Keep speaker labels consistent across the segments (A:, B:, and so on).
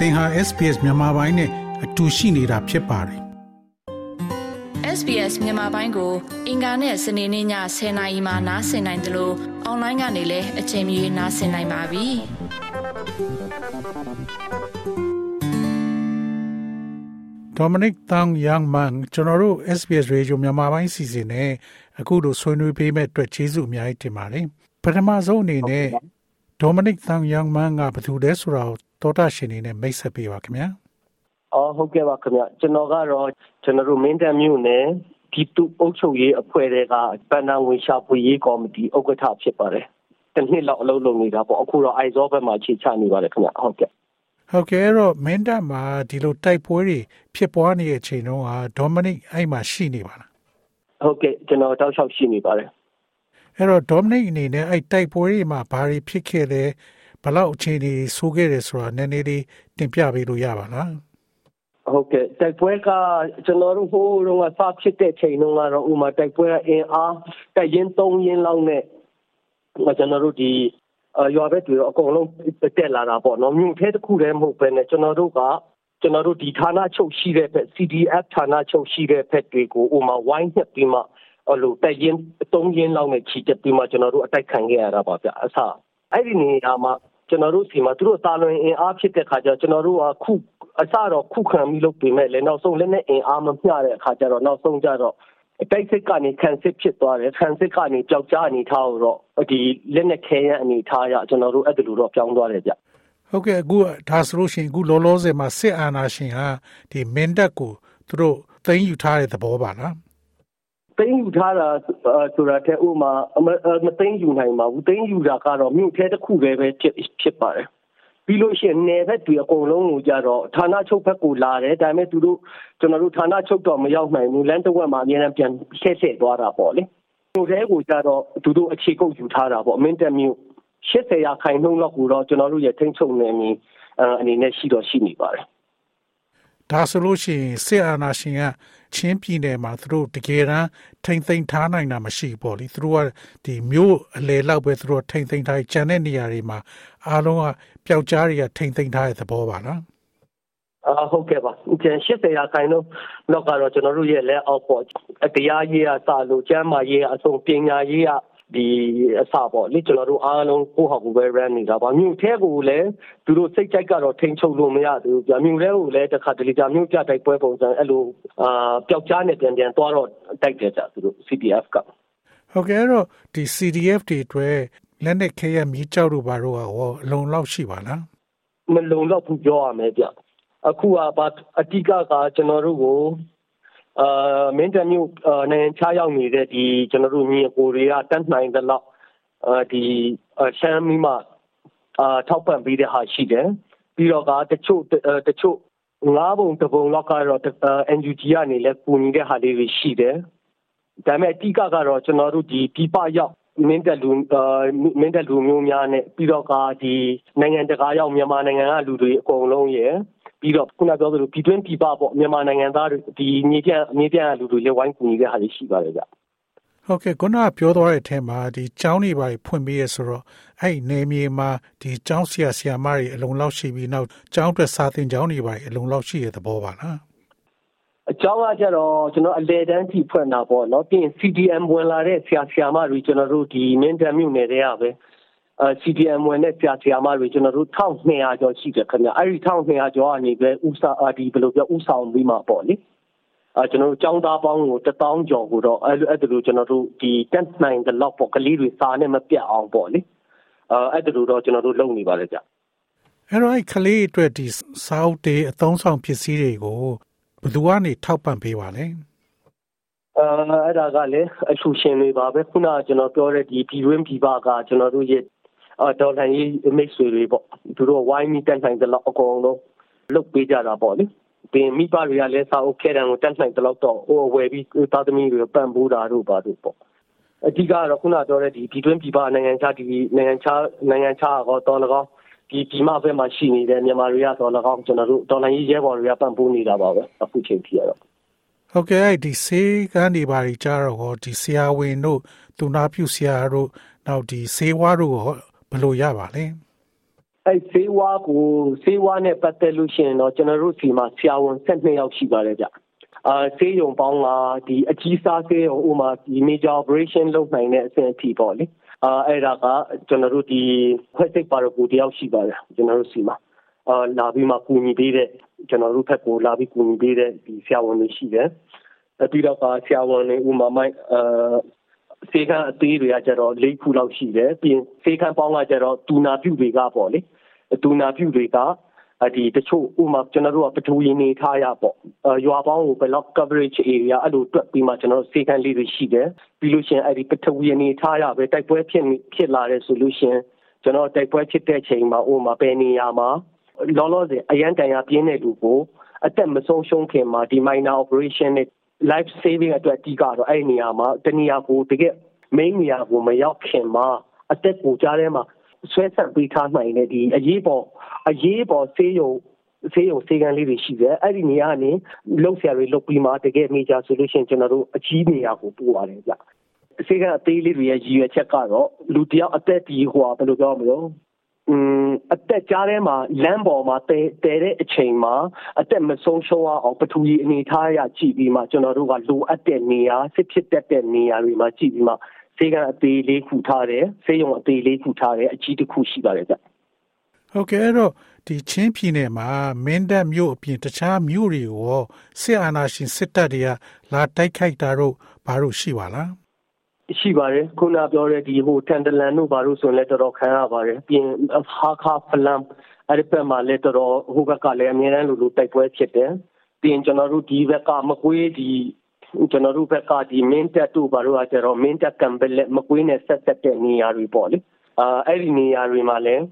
A: သင်ဟာ SPS မြန်မာပိုင်းနဲ့အတူရှိနေတာဖြစ်ပါတယ်
B: SBS မြန်မာပိုင်းကို အင်ကာနဲ့စနေနေ့ည10:00နာရီမှနားဆင်နိုင်တယ်လို့အွန်လိုင်းကနေလည်းအချိန်မီနားဆင်နိုင်ပါပြီ။
A: Dominic Tang Young Man ကျွန်တော်တို့ SBS Radio မြန်မာပိုင်းစီစဉ်နဲ့အခုတို့ဆွေးနွေးပေးမဲ့အတွက်ကျေးဇူးအများကြီးတင်ပါတယ်။ပထမဆုံးအနေနဲ့ Dominic Tang Young Man ကဘယ်သူလဲဆိုတာကိုတောတာရှင်နေနဲ့မိတ်ဆက်ပေးပါခင်ဗျာ
C: အော်ဟုတ်ကဲ့ပါခင်ဗျကျွန်တော်ကတော့ကျွန်တော်တို့မင်းတပ်မြို့နယ်ဒီတုအုပ်ချုပ်ရေးအဖွဲ့တွေကပန်နာငွေရှာဖွေရေးကော်မတီဥက္ကဋ္ဌဖြစ်ပါတယ်တနှစ်လောက်အလုပ်လုပ်နေတာပေါ့အခုတော့အိုက်ဇောဘက်မှာခြေချနေပါတယ်ခင်ဗျဟုတ်ကဲ့
A: ဟုတ်ကဲ့အဲ့တော့မင်းတပ်မှာဒီလိုတိုက်ပွဲတွေဖြစ်ပွားနေတဲ့အချိန်တုန်းကဒေါမနစ်အဲ့မှာရှိနေပါလား
C: ဟုတ်ကဲ့ကျွန်တော်တောက်လျှောက်ရှိနေပါတယ်
A: အဲ့တော့ဒေါမနစ်အနေနဲ့အဲ့တိုက်ပွဲတွေမှာဘာတွေဖြစ်ခဲ့လဲဘလောက်အခြေအနေဆိုးခဲ့တယ်ဆိုတာနည်းနည်းလေးတင်ပြပေးလို့ရပါလား
C: ဟုတ်ကဲ့တိုက်ပွဲကကျွန်တော်တို့ဟိုးတော့စဖြစ်တဲ့ချိန်တုန်းကတော့ဥမာတိုက်ပွဲအင်အားတိုက်ရင်၃ရင်းလောက်နဲ့ကျွန်တော်တို့ဒီရွာဘက်တွေအကုန်လုံးတက်လာတာပေါ့နော်မြို့ထဲတစ်ခုတည်းမဟုတ်ဘဲနဲ့ကျွန်တော်တို့ကကျွန်တော်တို့ဒီဌာနချုပ်ရှိတဲ့ဘက် CDF ဌာနချုပ်ရှိတဲ့ဘက်တွေကိုဥမာဝိုင်းညက်ပြီးမှ အလိုတိုက်ရင်၃ရင်းလောက်နဲ့ချီတက်ပြီးမှကျွန်တော်တို့အတိုက်ခံခဲ့ရတာပါဗျအစအဲ့ဒီနေရာမှာကျွန်တော်တို့စီမှာသူတို့တာလွင်အင်အားဖြစ်တဲ့ခါကျတော့ကျွန်တော်တို့ကခုအစတော့ခုခံပြီးလုပ်ပေမဲ့လည်းနောက်ဆုံးလည်းနဲ့အင်အားမမျှတဲ့အခါကျတော့နောက်ဆုံးကျတော့တိုက်စစ်ကနေခံစစ်ဖြစ်သွားတယ်ခံစစ်ကနေကြောက်ကြအနေထားတော့ဒီလက်နဲ့ခဲရန်အနေထားရကျွန်တော်တို့အဲ့ဒါလိုတော့ပြောင်းသွားတယ်ဗျ
A: ဟုတ်ကဲ့အခုဒါဆိုလို့ရှိရင်အခုလောလောဆယ်မှာစစ်အာဏာရှင်ဟာဒီမင်းတပ်ကိုသူတို့သိမ်းယူထားတဲ့သဘောပါလား
C: သိမ်းယူထားတာဆိုတာတဲ့ဥမာမသိမ်းယူနိုင်ပါဘူးသိမ်းယူတာကတော့မြို့ထဲတစ်ခုပဲပဲဖြစ်ဖြစ်ပါတယ်ပြီးလို့ရှိရင်နယ်ဘက်တွေအကုန်လုံးကိုကြတော့ဌာနချုပ်ဘက်ကိုလာတယ်ဒါပေမဲ့သူတို့ကျွန်တော်တို့ဌာနချုပ်တော့မရောက်နိုင်ဘူးလမ်းတစ်ဝက်မှာအများနဲ့ပြန်ဆဲဆဲသွားတာပေါ့လေမြို့ထဲကိုကြတော့သူတို့အခြေကုပ်ယူထားတာပေါ့အမင်းတက်မြို့80ရာခိုင်နှုန်းလောက်ကိုတော့ကျွန်တော်တို့ရဲ့ထိန်းချုပ်နယ်မြေအနေနဲ့ရှိတော့ရှိနေပါတယ်
A: ဒါဆိုလို့ရှိရင်စစ်အာဏာရှင်ကချင်းပြည်နယ်မှာသူတို့တကယ်တမ်းထိမ့်သိမ်းထားနိုင်တာမရှိပေါ့လေသူတို့ကဒီမြို့အလေလောက်ပဲသူတို့ထိမ့်သိမ်းထားကျန်တဲ့နေရာတွေမှာအားလုံးကပျောက်ကြားတွေကထိမ့်သိမ်းထားတဲ့သဘောပါနော်
C: အာဟုတ်ကဲ့ပါကျန်80ရာခိုင်နှုန်းတော့ကတော့ကျွန်တော်တို့ရဲ့လက်အောက်ပေါ့တရားရေးအစလို့ကျမ်းမာရေးအဆုံးပညာရေးက ဒီအစပေါ့လေကျွန်တော်တို့အားလုံးကိုယ့်ဟာကိုယ်ပဲ run နေတာပါမြို့ထဲကိုလည်းသူတို့စိတ်ကြိုက်ကတော့ထိန်ချုပ်လို့မရဘူးဗျမြို့ထဲကိုလည်းတစ်ခါတလေကြာမြို့ပြတိုက်ပွဲပုံစံအဲ့လိုအာပျောက်ကြားနေပြန်ပြန်သွားတော့တိုက်တယ်ကြသူတို့ CDF က
A: ဟုတ်ကဲ့တော့ဒီ CDF တွေအတွက်လက်နဲ့ခဲရမီးကြောက်တို့ဘာတို့ကရောအလုံးလောက်ရှိပါလား
C: မလုံလောက်ဘူးပြောရမယ်ဗျအခုကဘာအတိကကကျွန်တော်တို့ကို အာမင်းတမျိုးနိုင်ငံခြားရောက်နေတဲ့ဒီကျွန်တော်တို့ညီအကိုတွေကတတ်နိုင်တဲ့လောက်အာဒီရှမ်းမီမှာအာထောက်ပံ့ပေးတဲ့ဟာရှိတယ်ပြီးတော့ကတချို့တချို့ငါးပုံတပုံလောက်ကတော့ NUG ကနေလည်းပူနေတဲ့ဟာလေးတွေရှိတယ်ဒါပေမဲ့အတိကကတော့ကျွန်တော်တို့ဒီပြပရောက်မင်းတက်လူမင်းတက်လူမျိုးများနဲ့ပြီးတော့ကဒီနိုင်ငံတကာရောက်မြန်မာနိုင်ငံကလူတွေအကုန်လုံးရယ် ပြီးတော့ခုနပြောသလိုပြည်တွင်းပြည်ပပေါ့မြန်မာနိုင်ငံသားတွေဒီမြေပြန့်မြေပြန့်လူတွေလည်းဝိုင်းကူနေတဲ့ဟာတွေရှိပါတယ်ဗျ
A: ဟုတ်ကဲ့ခုနပြောသွားတဲ့အထက်မှာဒီကျောင်းတွေပါဖွင့်ပေးရဆိုတော့အဲ့နေမြေမှာဒီကျောင်းဆရာဆရာမတွေအလုံးလောက်ရှိပြီးနောက်ကျောင်းအတွက်စာသင်ကျောင်းတွေပါအလုံးလောက်ရှိတဲ့သဘောပါလား
C: အကြောင်းကကျတော့ကျွန်တော်အလေတန်းကြည့်ဖွင့်တာပေါ့နော်ပြီးရင် CDM ဝင်လာတဲ့ဆရာဆရာမတွေကျွန်တော်တို့ဒီမင်းတမ်းမြို့နယ်တွေကပဲအဲ CDM ဝင်တဲ့ဆရာဆရာမတွေကျွန်တော်တို့1200ကျော်ရှိတယ်ခင်ဗျအဲ့ဒီ1200ကျော်ကနေပဲဥစားဒီဘယ်လိုပြောဥဆောင်ပြီးမှပေါ့လေအဲကျွန်တော်တို့ចောင်းသားပေါင်းကို1000ကျော်ကိုတော့အဲ့အဲ့လိုကျွန်တော်တို့ဒီ10နိုင်တဲ့လောက်ပေါ့ကလေးတွေစာနဲ့မပြတ်အောင်ပေါ့လေအဲအဲ့လိုတော့ကျွန်တော်တို့လုပ်နေပါလေကြ
A: အဲ့တော့ကလေးအတွက်ဒီစာအုပ်တွေအသုံးဆောင်ပစ္စည်းတွေကိုဘယ်သူကနေထောက်ပံ့ပေးပါလဲ
C: အဲအဲ့ဒါကလည်းအလှူရှင်တွေပါပဲခုနကကျွန်တော်ပြောတဲ့ဒီပြည်တွင်းပြည်ပကကျွန်တော်တို့ရဲ့အော် ဒေါ်လာကြီးမိတ်ဆွေတွေပေါ့သူတို့ဝိုင်းမိတက်နိုင်တဲ့လောက်အကုန်လုံးလုတ်ပေးကြတာပေါ့လေပြင်မိဘတွေကလည်းစာအုပ်ခဲတံကိုတက်နိုင်တဲ့လောက်တော့ဟိုဝယ်ပြီးသားသမီးတွေပံ့ပိုးတာတို့ပါတို့ပေါ့အဓိကတော့ခုနပြောတဲ့ဒီပြည်တွင်းပြည်ပနိုင်ငံခြားဒီနိုင်ငံခြားနိုင်ငံခြားတော့တော်လကောင်းဒီဒီမှာဘက်မှာရှိနေတဲ့မြန်မာတွေကတော့၎င်းကျွန်တော်တို့ဒေါ်လာကြီးရဲဘော်တွေကပံ့ပိုးနေတာပါပဲအခုချိန်ထိရတော့
A: ဟုတ်ကဲ့ဒီဆေးကန်းတွေပါကြီးကြတော့ဒီဆရာဝန်တို့သူနာပြုဆရာတို့နောက်ဒီဆေးဝါးတို့ ဘယ်လိုရပါလဲ
C: အဲ့ဆေးဝါးကိုဆေးဝါးနဲ့ပတ်သက်လို့ရှိရင်တော့ကျွန်တော်တို့စီမှာဆရာဝန်12ယောက်ရှိပါတယ်ဗျအာဆေးရုံပေါင်းကဒီအကြီးစားဆေးရုံဥမာဒီ major operation လုပ်နိုင်တဲ့အဆင့်အထိပေါ့လေအာအဲ့ဒါကကျွန်တော်တို့ဒီခွဲစိတ်ပါရဂူတယောက်ရှိပါတယ်ကျွန်တော်တို့စီမှာအာလာပြီးမှကူညီပေးတဲ့ကျွန်တော်တို့ဘက်ကိုလာပြီးကူညီပေးတဲ့ဒီဆရာဝန်တွေရှိတယ်ပြီးတော့ဆရာဝန်တွေဥမာမိုက်အာ စေခန်းအသေးတွေကကျတော့၄ခုလောက်ရှိတယ်ပြီးရင်စေခန်းပေါင်းကကျတော့ဒူနာပြုတွေကပေါ့လေဒူနာပြုတွေကဒီတချို့ဥမာကျွန်တော်တို့ကပထဝီနေထားရပေါ့ရွာပေါင်းကို block coverage area အဲ့လိုတွက်ပြီးမှကျွန်တော်တို့စေခန်းလေးတွေရှိတယ်ပြီးလို့ရှိရင်အဲ့ဒီပထဝီနေထားရပဲတိုက်ပွဲဖြစ်ဖြစ်လာတဲ့ဆိုလို့ရှိရင်ကျွန်တော်တိုက်ပွဲဖြစ်တဲ့ချိန်မှာဥမာပဲနေရမှာလောလောဆယ်အရန်တန်ရပြင်းတဲ့လူကိုအသက်မဆုံးရှုံးခင်မှာဒီ minor operation နဲ့ life saving အတွက်အဓိကတော့အဲ့ဒီနေရာမှာတနေရာကိုတကယ် main နေရာကိုမရောက်ခင်မှာအသက်ကိုကြားထဲမှာဆွဲဆက်ပေးထားနိုင်တဲ့ဒီအရေးပေါ်အရေးပေါ်ဆေးရုံဆေးရုံဆေးကန်းလေးတွေရှိတယ်အဲ့ဒီနေရာကနေလုံဆရာတွေလုတ်ပြီးမှတကယ် major solution ကျွန်တော်တို့အကြီးနေရာကိုပို့ရတယ်ဗျဆေးကအသေးလေးတွေရဲ့ရည်ရွယ်ချက်ကတော့လူတယောက်အသက်ဒီဟိုဘယ်လိုပြောမလို့ อืมအသက်ကြားထဲမှာလမ်းပေါ်မှာတဲတဲတဲ့အချိန်မှာအသက်မဆုံးရှုံးအောင်ပထဝီအနေထားရကြည့်ပြီးမှကျွန်တော်တို့ကလိုအပ်တဲ့နေရာစစ်ဖြစ်တတ်တဲ့နေရာတွေမှာကြည့်ပြီးမှဆေးကအသေးလေးခုထားတယ်ဆေးရုံအသေးလေးခုထားတယ်အကြီးတစ်ခုရှိပါတယ်ဗျ
A: ဟုတ်ကဲ့အဲ့တော့ဒီချင်းပြည်နယ်မှာမင်းတပ်မြို့အပြင်တခြားမြို့တွေရောစစ်အာဏာရှင်စစ်တပ်တွေကလာတိုက်ခိုက်တာတို့ဘာလို့ရှိပါလား
C: ရှိပါတယ်ခုနပြောတဲ့ဒီဟိုတန်တလန်တို့ဘာလို့ဆိုရင်လည်းတော်တော်ခံရပါတယ်ပြင်ဟာခါဖလမ်အဲ့ဒီဘက်မှာလည်းတော်တော်ဟိုဘက်ကလည်းအများအားလို့လို့တိုက်ပွဲဖြစ်တယ်ပြင်ကျွန်တော်တို့ဒီဘက်ကမကွေးဒီကျွန်တော်တို့ဘက်ကဒီမင်းတက်တို့ဘာလို့အကျတော့မင်းတက်ကံဘလက်မကွေးနဲ့ဆက်ဆက်တဲ့နေရာတွေပေါ့လေအာအဲ့ဒီနေရာတွေမှာလည်း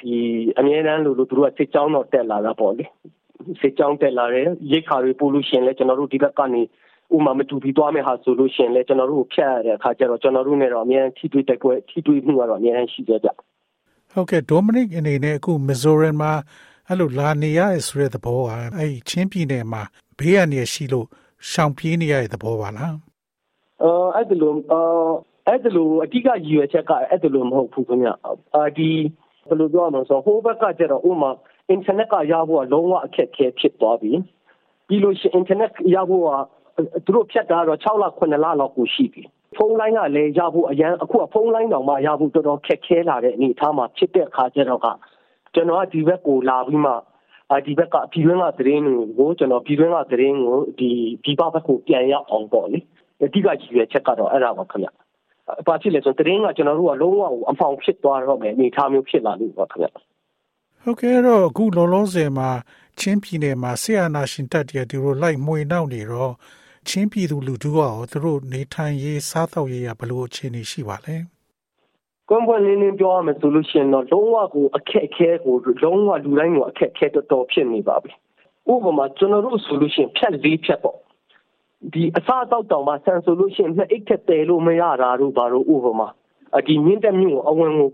C: ဒီအမြဲတမ်းလို့လို့သူတို့ကစစ်ကြောင်းတော့တက်လာတာပေါ့လေစစ်ကြောင်းတက်လာတယ်ရိတ်ခါတွေပို့လို့ရှင်လဲကျွန်တော်တို့ဒီဘက်ကနေ ဥမာမတူပြီးသွားမယ်ဟာဆိုလို့ရှင်လဲကျွန်တော်တို့ကိုဖျက်ရတဲ့အခါကျတော့ကျွန်တော်တို့နဲ့တော့အများကြီးထိတွေ့တက်ကွဲထိတွေ့မှုကတော့အများကြီးရှိကြကြ
A: ဟုတ်ကဲ့ဒိုမနစ်အနေနဲ့အခုမီဇိုရမ်မှာအဲ့လိုလာနေရဆိုတဲ့သဘောကအဲ့ချင်းပြည်နယ်မှာဘေးရနေရှိလို့ရှောင်ပြေးနေရတဲ့သဘောပါလား
C: အော်အဲ့ဒါလို့အော်အဲ့ဒါလို့အဓိကရည်ရွယ်ချက်ကအဲ့ဒါလို့မဟုတ်ဘူးခင်ဗျအာဒီဘယ်လိုပြောရမလဲဆိုဟိုဘက်ကကျတော့ဥမာအင်တာနက်ကရဖို့ကလုံးဝအခက်အခဲဖြစ်သွားပြီပြီးလို့ရှိရင်အင်တာနက်ရဖို့က သူတို့ဖြတ်တာတော့6လ9လလောက်ကိုရှိပြီဖုန်းလိုင်းကလည်းရဖို့အရန်အခုကဖုန်းလိုင်းတောင်မှရဖို့တော်တော်ခက်ခဲလာတဲ့အနေအထားမှာဖြစ်တဲ့အခါကျတော့ကကျွန်တော်ကဒီဘက်ကိုလာပြီးမှအဒီဘက်ကပြည်တွင်းကသတင်းကိုကျွန်တော်ပြည်တွင်းကသတင်းကိုဒီဒီဘက်ကိုပြန်ရောက်အောင်ပေါ့လေအဓိကကြီးရွယ်ချက်ကတော့အဲ့ဒါပါခင်ဗျ။ဘာဖြစ်လဲဆိုသတင်းကကျွန်တော်တို့ကလုံးဝအဖောင်ဖြစ်သွားတော့မယ်အနေထားမျိုးဖြစ်လာလို့ပါခင်ဗျ။
A: ဟုတ်ကဲ့တော့အခုလောလောဆယ်မှာချင်းပြည်နယ်မှာဆီယနာရှင်တက်တည်းသူတို့လိုက်မှွေနောက်နေတော့ ချင်းပြည်သူလူထုကရောသူတို့နေထိုင်ရေးစားသောက်ရေးရဘလို့အခြေအနေရှိပါလဲ။
C: ကွန်ပွန်လင်းလင်းပြောရမယ်ဆိုလို့ရှိရင်တော့လုံးဝကိုအခက်အခဲကိုလုံးဝလူတိုင်းကိုအခက်အခဲတော်တော်ဖြစ်နေပါပြီ။ဥပမာကျွန်တော်တို့ဆိုလို့ရှိရင်ဖြတ်လေးဖြတ်ပေါ့ဒီအစားအသောက်တောင်မှဆန်ဆိုလို့ရှိရင်နှစ်အိတ်ထက်တဲလို့မရတာတို့ဘာလို့ဥပမာအဒီမြင့်တက်မြို့အဝင်ကို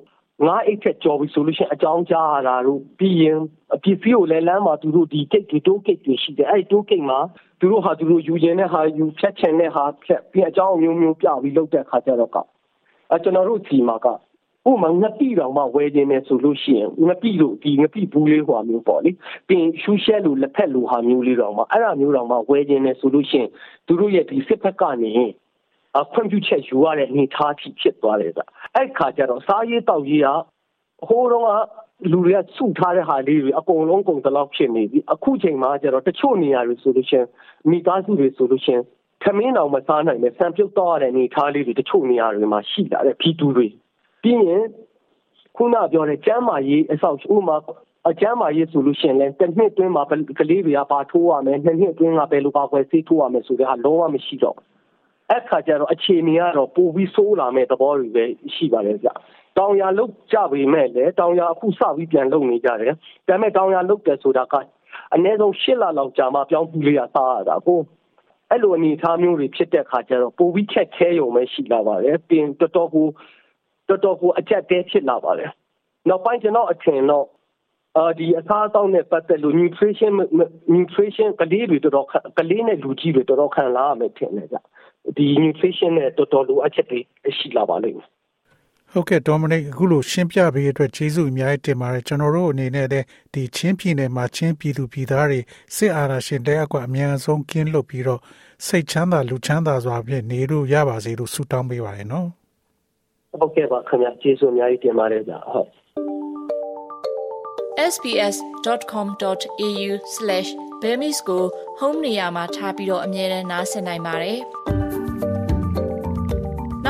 C: ငါးအိတ်ထက်ကျော်ပြီဆိုလို့ရှိရင်အကြောင်းကြားရတာတို့ပြီးရင်အပစ္စည်းကိုလည်းလမ်းမှာသူတို့ဒီကိတ်တွေတိုးကိတ်တွေရှိတယ်အဲ့ဒီတိုးကိတ်မှာသူတို့ဟာသူတို့ယူရင်တဲ့ဟာယူဖြတ်ချင်တဲ့ဟာဖြတ်ပြီးအကြောင်းမျိုးမျိုးပြပြီးလုပ်တဲ့ခါကျတော့ကအဲကျွန်တော်တို့စီမှာကဥမာငပိတောင်မှဝယ်ခြင်းနဲ့ဆိုလို့ရှိရင်ငပိလို့ဒီငပိဘူးလေးဟွာမျိုးပေါ့လေပြင်ရှူးရှဲလို့လက်ဖက်လို့ဟာမျိုးလေးတောင်မှအဲ့ဒါမျိုးတောင်မှဝယ်ခြင်းနဲ့ဆိုလို့ရှိရင်သူတို့ရဲ့ဒီစစ်ဖက်ကနေအခွင့်ပြုချက်ယူရတဲ့အနေထားထိဖြစ်သွားတယ်ဗျ အဲ့ခါကျတော့စားရေးတောက်ရေးကဟိုတော့ကလူတွေကစုထားတဲ့ဟာလေးတွေအကုန်လုံးကုန်တလောက်ဖြစ်နေပြီအခုချိန်မှာကျတော့တချို့နေရာတွေဆိုလို့ရှိရင်မိသားစုတွေဆိုလို့ရှိရင်ခမင်းအောင်မစားနိုင်နဲ့ဆံပြုတ်တော့ရတဲ့အနေထားလေးတွေတချို့နေရာတွေမှာရှိလာတဲ့ပြည်သူတွေပြီးရင်ခုနပြောတဲ့ကျမ်းမာရေးအဆောက်ဥမာအကျမ်းမာရေးဆိုလို့ရှိရင်လည်းတစ်နှစ်တွင်းမှာကလေးတွေကပါထိုးရမယ်နှစ်နှစ်တွင်းကဘယ်လိုပါခွဲဆေးထိုးရမယ်ဆိုတဲ့ဟာလုံးဝမရှိတော့ အဲ့ခါကျတော့အခြေအနေကတော့ပိုပြီးဆိုးလာမဲ့သဘောတွေပဲရှိပါတယ်ဗျတောင်ရလုတ်ကြပေမဲ့လည်းတောင်ရအခုစပြီးပြန်လုံနေကြတယ်ဒါပေမဲ့တောင်ရလုတ်တယ်ဆိုတာကအနည်းဆုံး၈လလောက်ကြာမှပြောင်းပြီးလေးရစားရတာကိုအဲ့လိုအနေအထားမျိုးတွေဖြစ်တဲ့ခါကျတော့ပိုပြီးခက်ခဲရုံပဲရှိလာပါတယ်ပြင်တော်တော်ကိုတော်တော်ကိုအကျက်တဲဖြစ်လာပါတယ်နောက်ပိုင်းကျွန်တော်အထင်တော့အာဒီအစားအသောက်နဲ့ပတ်သက်လို့ nutrition nutrition ကလေးတွေတော်တော်ကလေးနဲ့လူကြီးတွေတော်တော်ခံလာရမယ်ထင်တယ်ဗျ ဒီ nutrition နဲ့တော်တော်လိုအပ်ချက်တွေရှိလာပါလိမ့်မယ်
A: ဟဟုတ်ကဲ့ဒေါမနစ်အခုလိုရှင်းပြပေးအတွက်ကျေးဇူးအများကြီးတင်ပါတယ်ကျွန်တော်တို့အနေနဲ့လည်းဒီချင်းပြည်နယ်မှာချင်းပြည်သူပြည်သားတွေစစ်အာဏာရှင်တဲအကွာအများဆုံးကင်းလွတ်ပြီးတော့စိတ်ချမ်းသာလူချမ်းသာစွာဖြင့်နေလို့ရပါစေလို့ဆုတောင်းပေးပါရနော်
C: ဟုတ်ကဲ့ပါခင်ဗျာကျေးဇူးအများကြီးတင်ပါတယ်ဗျဟုတ်
B: sbs.com.au/bemis ကို home နေရာမှာထားပြီးတော့အမြဲတမ်းနှာစင်နိုင်ပါတယ်။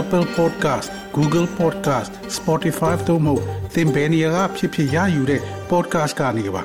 A: Apple Podcast Google Podcast Spotify တို့မှာသင်ပင်ရာဖြစ်ဖြစ်ရယူတဲ့ podcast ကနေပါ